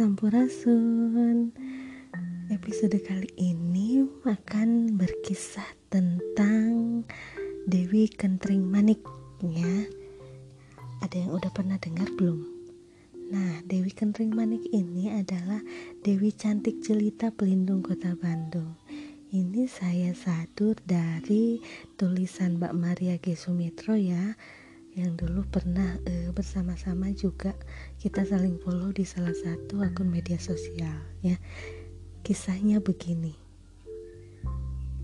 Sampurasun Episode kali ini akan berkisah tentang Dewi Kentring Manik ya. Ada yang udah pernah dengar belum? Nah, Dewi Kentring Manik ini adalah Dewi cantik jelita pelindung kota Bandung. Ini saya sadur dari tulisan Mbak Maria G. Sumitro ya yang dulu pernah uh, bersama-sama juga kita saling follow di salah satu akun media sosial ya. Kisahnya begini.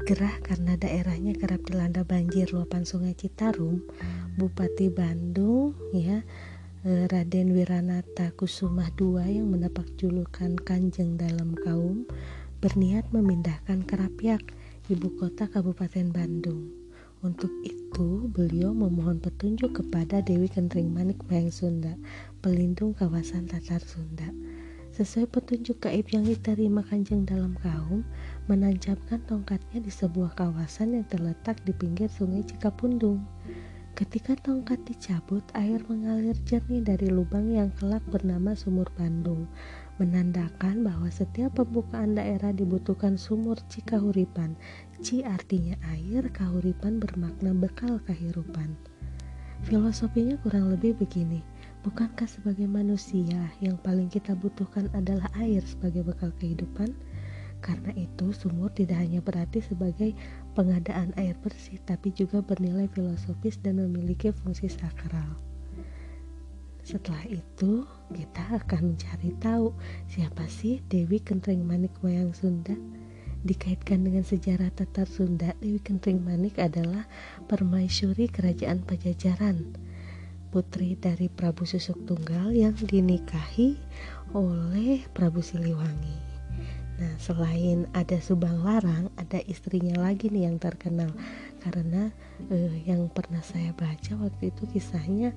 Gerah karena daerahnya kerap dilanda banjir luapan sungai Citarum Bupati Bandung ya uh, Raden Wiranata Kusumah II yang mendapat julukan Kanjeng dalam kaum berniat memindahkan Kerapiak ibu kota Kabupaten Bandung untuk itu, beliau memohon petunjuk kepada Dewi Kentring Manik Mayang Sunda, pelindung kawasan Tatar Sunda. Sesuai petunjuk gaib yang diterima Kanjeng dalam kaum, menancapkan tongkatnya di sebuah kawasan yang terletak di pinggir sungai Cikapundung. Ketika tongkat dicabut, air mengalir jernih dari lubang yang kelak bernama Sumur Bandung, menandakan bahwa setiap pembukaan daerah dibutuhkan sumur Cikahuripan. Ci artinya air, kahuripan bermakna bekal kehidupan. Filosofinya kurang lebih begini, bukankah sebagai manusia yang paling kita butuhkan adalah air sebagai bekal kehidupan? Karena itu, sumur tidak hanya berarti sebagai pengadaan air bersih, tapi juga bernilai filosofis dan memiliki fungsi sakral. Setelah itu, kita akan mencari tahu siapa sih Dewi Kentring Manik Wayang Sunda. Dikaitkan dengan sejarah Tatar Sunda, Dewi Kentring Manik adalah permaisuri kerajaan Pajajaran, putri dari Prabu Susuk Tunggal yang dinikahi oleh Prabu Siliwangi. Nah, selain ada Subang Larang, ada istrinya lagi nih yang terkenal karena eh, yang pernah saya baca waktu itu kisahnya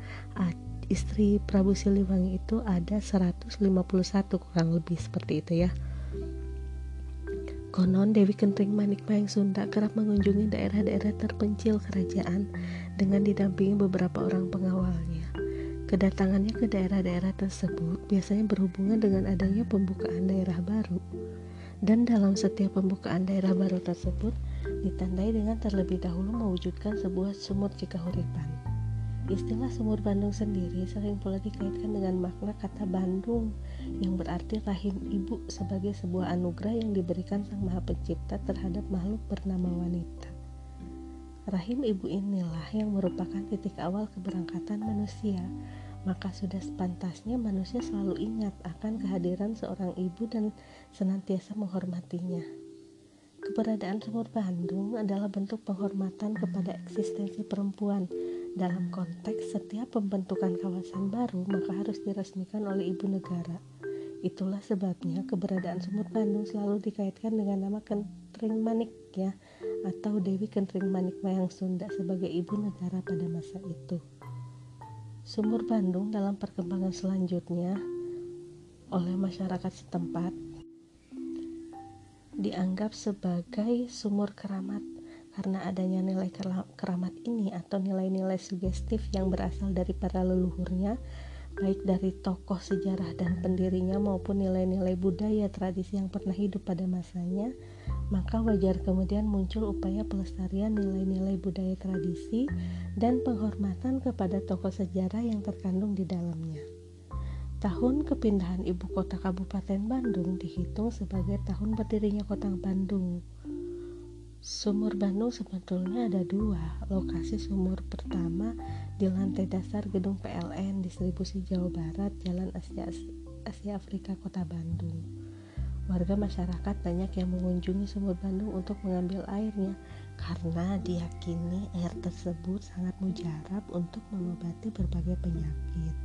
istri Prabu Siliwangi itu ada 151 kurang lebih seperti itu ya. Konon Dewi Kentring Manik Mayang Sunda kerap mengunjungi daerah-daerah terpencil kerajaan dengan didampingi beberapa orang pengawalnya. Kedatangannya ke daerah-daerah tersebut biasanya berhubungan dengan adanya pembukaan daerah baru dan dalam setiap pembukaan daerah baru tersebut ditandai dengan terlebih dahulu mewujudkan sebuah sumur Cikahuripan. Istilah sumur Bandung sendiri sering pula dikaitkan dengan makna kata Bandung yang berarti rahim ibu sebagai sebuah anugerah yang diberikan Sang Maha Pencipta terhadap makhluk bernama wanita. Rahim ibu inilah yang merupakan titik awal keberangkatan manusia, maka sudah sepantasnya manusia selalu ingat akan kehadiran seorang ibu dan senantiasa menghormatinya. Keberadaan sumur Bandung adalah bentuk penghormatan kepada eksistensi perempuan. Dalam konteks setiap pembentukan kawasan baru, maka harus diresmikan oleh ibu negara. Itulah sebabnya keberadaan sumur Bandung selalu dikaitkan dengan nama Kentring Manik ya, atau Dewi Kentring Manik Mayang Sunda sebagai ibu negara pada masa itu. Sumur Bandung dalam perkembangan selanjutnya oleh masyarakat setempat dianggap sebagai sumur keramat karena adanya nilai keramat ini atau nilai-nilai sugestif yang berasal dari para leluhurnya baik dari tokoh sejarah dan pendirinya maupun nilai-nilai budaya tradisi yang pernah hidup pada masanya maka wajar kemudian muncul upaya pelestarian nilai-nilai budaya tradisi dan penghormatan kepada tokoh sejarah yang terkandung di dalamnya. Tahun kepindahan ibu kota Kabupaten Bandung dihitung sebagai tahun berdirinya kota Bandung. Sumur Bandung sebetulnya ada dua. Lokasi sumur pertama di lantai dasar gedung PLN distribusi Jawa Barat, Jalan Asia, Asia Afrika, Kota Bandung. Warga masyarakat banyak yang mengunjungi sumur Bandung untuk mengambil airnya karena diyakini air tersebut sangat mujarab untuk mengobati berbagai penyakit.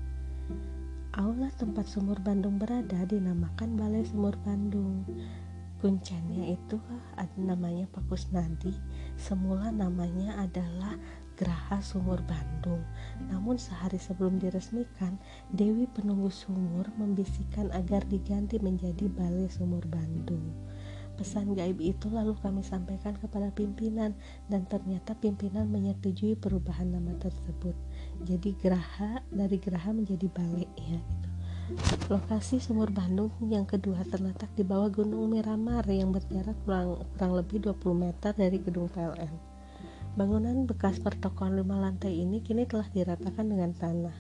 Aula tempat sumur Bandung berada dinamakan Balai Sumur Bandung. Kuncinya itu ada namanya Pakus Nadi. Semula namanya adalah Geraha Sumur Bandung. Namun sehari sebelum diresmikan, Dewi Penunggu Sumur membisikkan agar diganti menjadi Balai Sumur Bandung. Pesan gaib itu lalu kami sampaikan kepada pimpinan dan ternyata pimpinan menyetujui perubahan nama tersebut. Jadi Geraha dari Geraha menjadi Balai ya gitu. Lokasi sumur Bandung yang kedua terletak di bawah Gunung Miramar yang berjarak kurang, kurang lebih 20 meter dari gedung PLN. Bangunan bekas pertokohan lima lantai ini kini telah diratakan dengan tanah.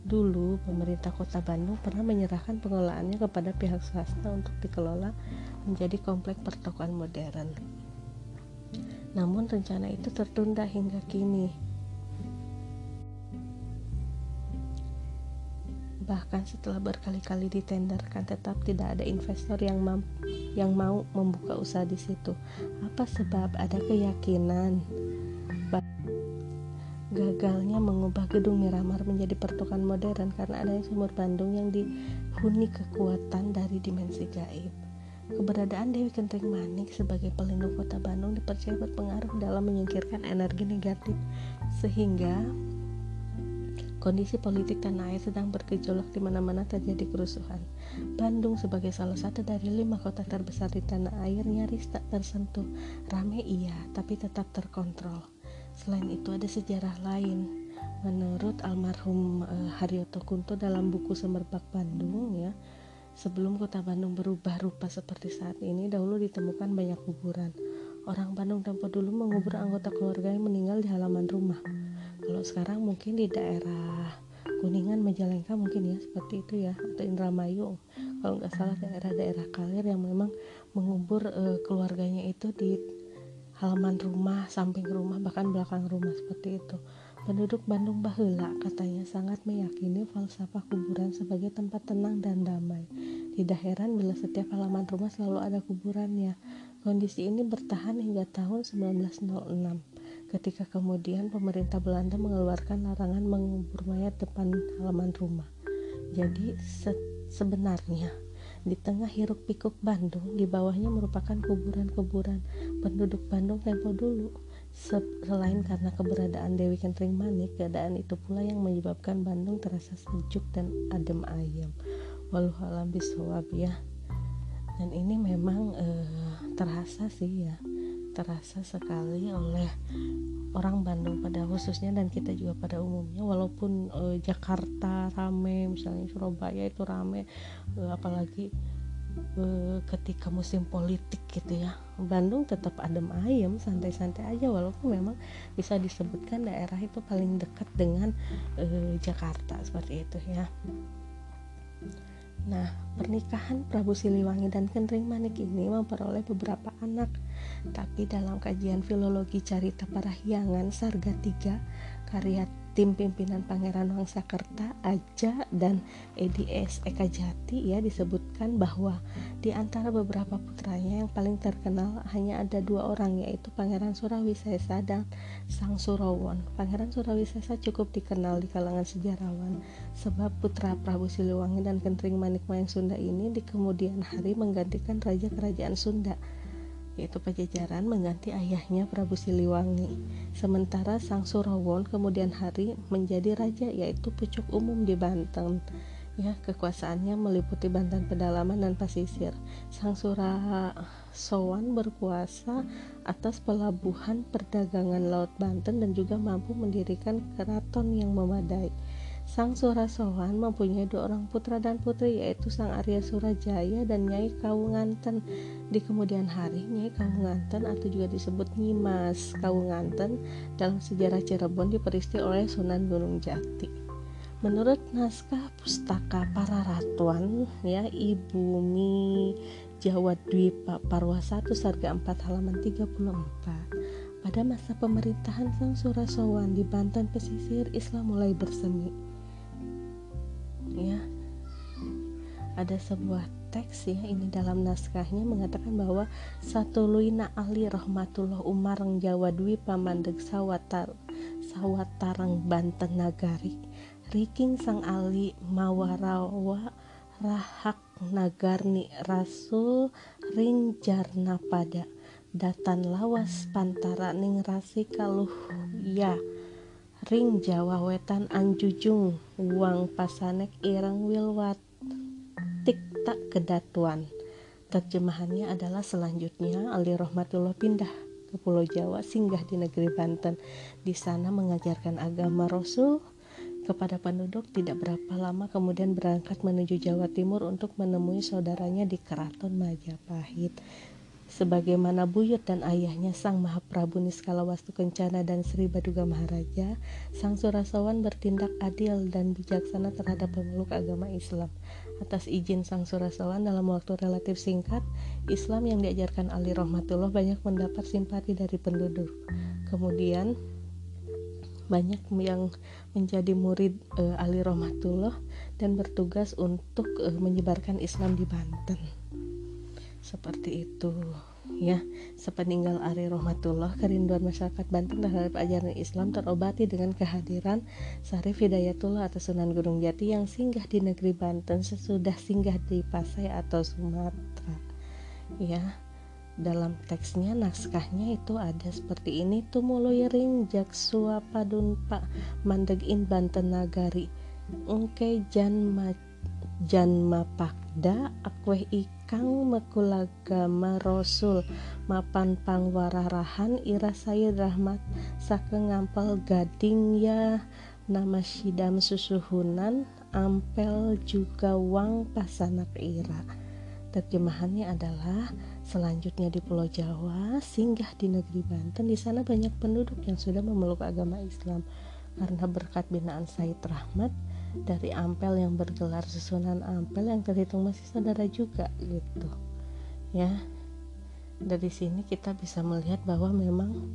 Dulu, pemerintah kota Bandung pernah menyerahkan pengelolaannya kepada pihak swasta untuk dikelola menjadi komplek pertokohan modern. Namun rencana itu tertunda hingga kini. Bahkan setelah berkali-kali ditenderkan tetap tidak ada investor yang yang mau membuka usaha di situ. Apa sebab? Ada keyakinan gagalnya mengubah gedung Miramar menjadi pertukan modern karena adanya sumur Bandung yang dihuni kekuatan dari dimensi gaib. Keberadaan Dewi Kentring Manik sebagai pelindung kota Bandung dipercaya berpengaruh dalam menyingkirkan energi negatif sehingga kondisi politik tanah air sedang bergejolak di mana-mana terjadi kerusuhan. Bandung sebagai salah satu dari lima kota terbesar di tanah air nyaris tak tersentuh. Rame iya, tapi tetap terkontrol. Selain itu ada sejarah lain. Menurut almarhum uh, Haryoto Kunto dalam buku Semerbak Bandung ya, sebelum kota Bandung berubah rupa seperti saat ini, dahulu ditemukan banyak kuburan. Orang Bandung tempo dulu mengubur anggota keluarga yang meninggal di halaman rumah. Kalau sekarang mungkin di daerah Kuningan, Majalengka mungkin ya seperti itu ya atau Indramayu. Kalau nggak salah daerah-daerah Kalir yang memang mengubur uh, keluarganya itu di halaman rumah, samping rumah, bahkan belakang rumah seperti itu. Penduduk Bandung Bahula katanya sangat meyakini falsafah kuburan sebagai tempat tenang dan damai. Tidak heran bila setiap halaman rumah selalu ada kuburannya. Kondisi ini bertahan hingga tahun 1906 ketika kemudian pemerintah Belanda mengeluarkan larangan mengubur mayat depan halaman rumah. Jadi se sebenarnya di tengah hiruk pikuk Bandung, di bawahnya merupakan kuburan-kuburan penduduk Bandung tempo dulu. Selain karena keberadaan Dewi Kentring Manik, keadaan itu pula yang menyebabkan Bandung terasa sejuk dan adem ayam. Walau alam bisawab ya. Dan ini memang eh, terasa sih ya, terasa sekali oleh orang Bandung pada khususnya dan kita juga pada umumnya. Walaupun uh, Jakarta rame misalnya Surabaya itu rame uh, apalagi uh, ketika musim politik gitu ya Bandung tetap adem ayem santai-santai aja walaupun memang bisa disebutkan daerah itu paling dekat dengan Jakarta seperti itu ya. Nah, pernikahan Prabu Siliwangi dan Kendring Manik ini memperoleh beberapa anak tapi dalam kajian filologi carita parahyangan Sarga 3 karya tim pimpinan Pangeran Wangsakerta Aja dan Edi S. Eka Jati ya disebutkan bahwa di antara beberapa putranya yang paling terkenal hanya ada dua orang yaitu Pangeran Surawisesa dan Sang Surawon. Pangeran Surawisesa cukup dikenal di kalangan sejarawan sebab putra Prabu Siliwangi dan Kentring Manik Mayang Sunda ini di kemudian hari menggantikan raja kerajaan Sunda yaitu Pajajaran mengganti ayahnya Prabu Siliwangi. Sementara Sang Surawon kemudian hari menjadi raja yaitu pucuk umum di Banten. Ya, kekuasaannya meliputi Banten pedalaman dan pesisir. Sang Surasowan berkuasa atas pelabuhan perdagangan laut Banten dan juga mampu mendirikan keraton yang memadai. Sang Surasowan mempunyai dua orang putra dan putri yaitu Sang Arya Surajaya dan Nyai Kawunganten. Di kemudian hari Nyai Kawunganten atau juga disebut Nyimas Kawunganten dalam sejarah Cirebon diperisti oleh Sunan Gunung Jati. Menurut naskah pustaka para ratuan ya Ibu Mi Jawa Dwipa Parwa 1 Sarga 4 halaman 34 pada masa pemerintahan Sang Surasowan di Banten pesisir Islam mulai bersemi ada sebuah teks ya ini dalam naskahnya mengatakan bahwa satu luina ahli rahmatullah umarang Jawa Dwi pamandeg sawatar sawatarang Banten nagari riking sang ali mawarawa rahak nagarni rasul ring jarna pada datan lawas pantara ning rasi kaluh ya. Ring Jawa Wetan Anjujung Uang Pasanek Irang Wilwat Tak Kedatuan Terjemahannya adalah selanjutnya Ali Rahmatullah pindah ke Pulau Jawa singgah di negeri Banten. Di sana mengajarkan agama Rasul, kepada penduduk tidak berapa lama kemudian berangkat menuju Jawa Timur untuk menemui saudaranya di Keraton Majapahit sebagaimana buyut dan ayahnya Sang Mahaprabu Niskalawastu Kencana dan Sri Baduga Maharaja, Sang Surasawan bertindak adil dan bijaksana terhadap pemeluk agama Islam. Atas izin Sang Surasawan dalam waktu relatif singkat, Islam yang diajarkan Ali Rahmatullah banyak mendapat simpati dari penduduk. Kemudian banyak yang menjadi murid uh, Ali Rahmatullah dan bertugas untuk uh, menyebarkan Islam di Banten seperti itu ya sepeninggal Ari Rahmatullah kerinduan masyarakat Banten terhadap ajaran Islam terobati dengan kehadiran Sarif Hidayatullah atau Sunan Gunung Jati yang singgah di negeri Banten sesudah singgah di Pasai atau Sumatera. Ya dalam teksnya naskahnya itu ada seperti ini. Tumuluiring jaksua padun pak mandegin Banten nagari ungke jan ma jan mapakda akweh ik kang mekulagama rasul mapan pangwararahan ira saya rahmat saking ngampel gading ya. Nama sidam susuhunan ampel juga wang pasanak ira. Terjemahannya adalah selanjutnya di Pulau Jawa singgah di negeri Banten. Di sana banyak penduduk yang sudah memeluk agama Islam. Karena berkat binaan Said Rahmat dari Ampel yang bergelar susunan Ampel yang terhitung masih saudara juga gitu. Ya. Dari sini kita bisa melihat bahwa memang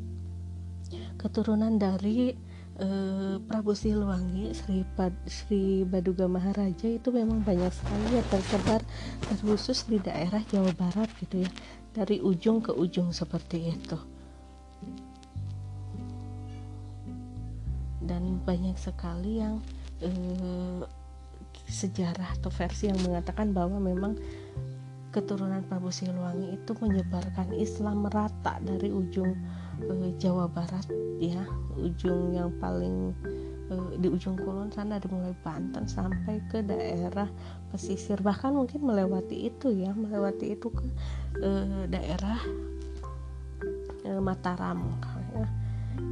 keturunan dari eh, Prabu Siliwangi Sri, Pad, Sri Baduga Maharaja itu memang banyak sekali ya tersebar terkhusus di daerah Jawa Barat gitu ya. Dari ujung ke ujung seperti itu. Dan banyak sekali yang eh, sejarah atau versi yang mengatakan bahwa memang keturunan Prabu Siliwangi itu menyebarkan Islam merata dari ujung eh, Jawa Barat ya. Ujung yang paling eh, di ujung kulon sana dari mulai Banten sampai ke daerah pesisir. Bahkan mungkin melewati itu ya melewati itu ke eh, daerah Mataram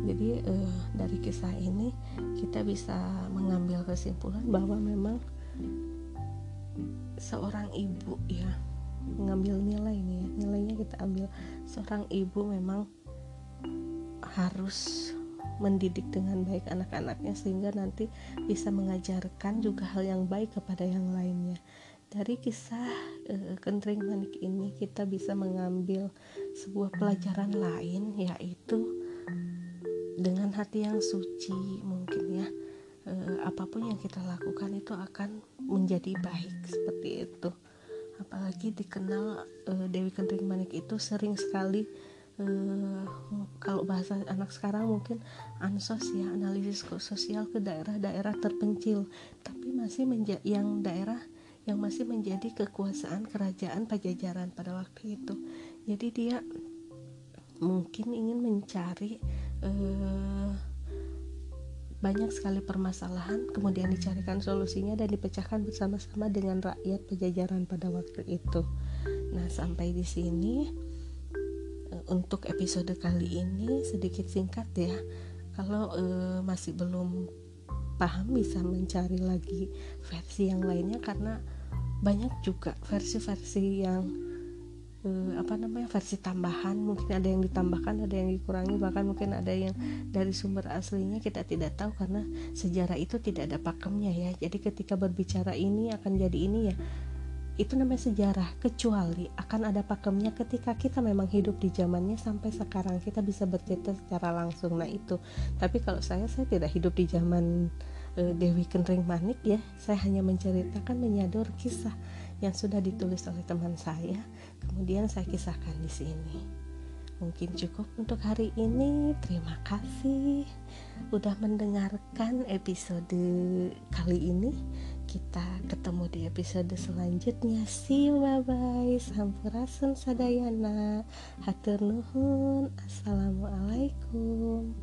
jadi uh, dari kisah ini kita bisa mengambil kesimpulan bahwa memang seorang ibu ya mengambil nilai ini ya. Nilainya kita ambil. Seorang ibu memang harus mendidik dengan baik anak-anaknya sehingga nanti bisa mengajarkan juga hal yang baik kepada yang lainnya. Dari kisah uh, Kentring Manik ini kita bisa mengambil sebuah pelajaran lain yaitu dengan hati yang suci mungkin ya e, apa pun yang kita lakukan itu akan menjadi baik seperti itu. Apalagi dikenal e, Dewi Kentring Manik itu sering sekali e, kalau bahasa anak sekarang mungkin ansos ya analisis sosial ke daerah-daerah terpencil. Tapi masih menja yang daerah yang masih menjadi kekuasaan kerajaan Pajajaran pada waktu itu. Jadi dia mungkin ingin mencari eh, banyak sekali permasalahan kemudian dicarikan solusinya dan dipecahkan bersama-sama dengan rakyat pejajaran pada waktu itu. Nah, sampai di sini eh, untuk episode kali ini sedikit singkat ya. Kalau eh, masih belum paham bisa mencari lagi versi yang lainnya karena banyak juga versi-versi yang uh, apa namanya versi tambahan mungkin ada yang ditambahkan ada yang dikurangi bahkan mungkin ada yang dari sumber aslinya kita tidak tahu karena sejarah itu tidak ada pakemnya ya. Jadi ketika berbicara ini akan jadi ini ya. Itu namanya sejarah kecuali akan ada pakemnya ketika kita memang hidup di zamannya sampai sekarang. Kita bisa bercerita secara langsung. Nah itu. Tapi kalau saya saya tidak hidup di zaman Dewi Kenring Manik ya saya hanya menceritakan menyador kisah yang sudah ditulis oleh teman saya, kemudian saya kisahkan di sini. Mungkin cukup untuk hari ini. Terima kasih udah mendengarkan episode kali ini. Kita ketemu di episode selanjutnya. See you, bye bye. Sampurasun sadayana. Hatur nuhun. Assalamualaikum.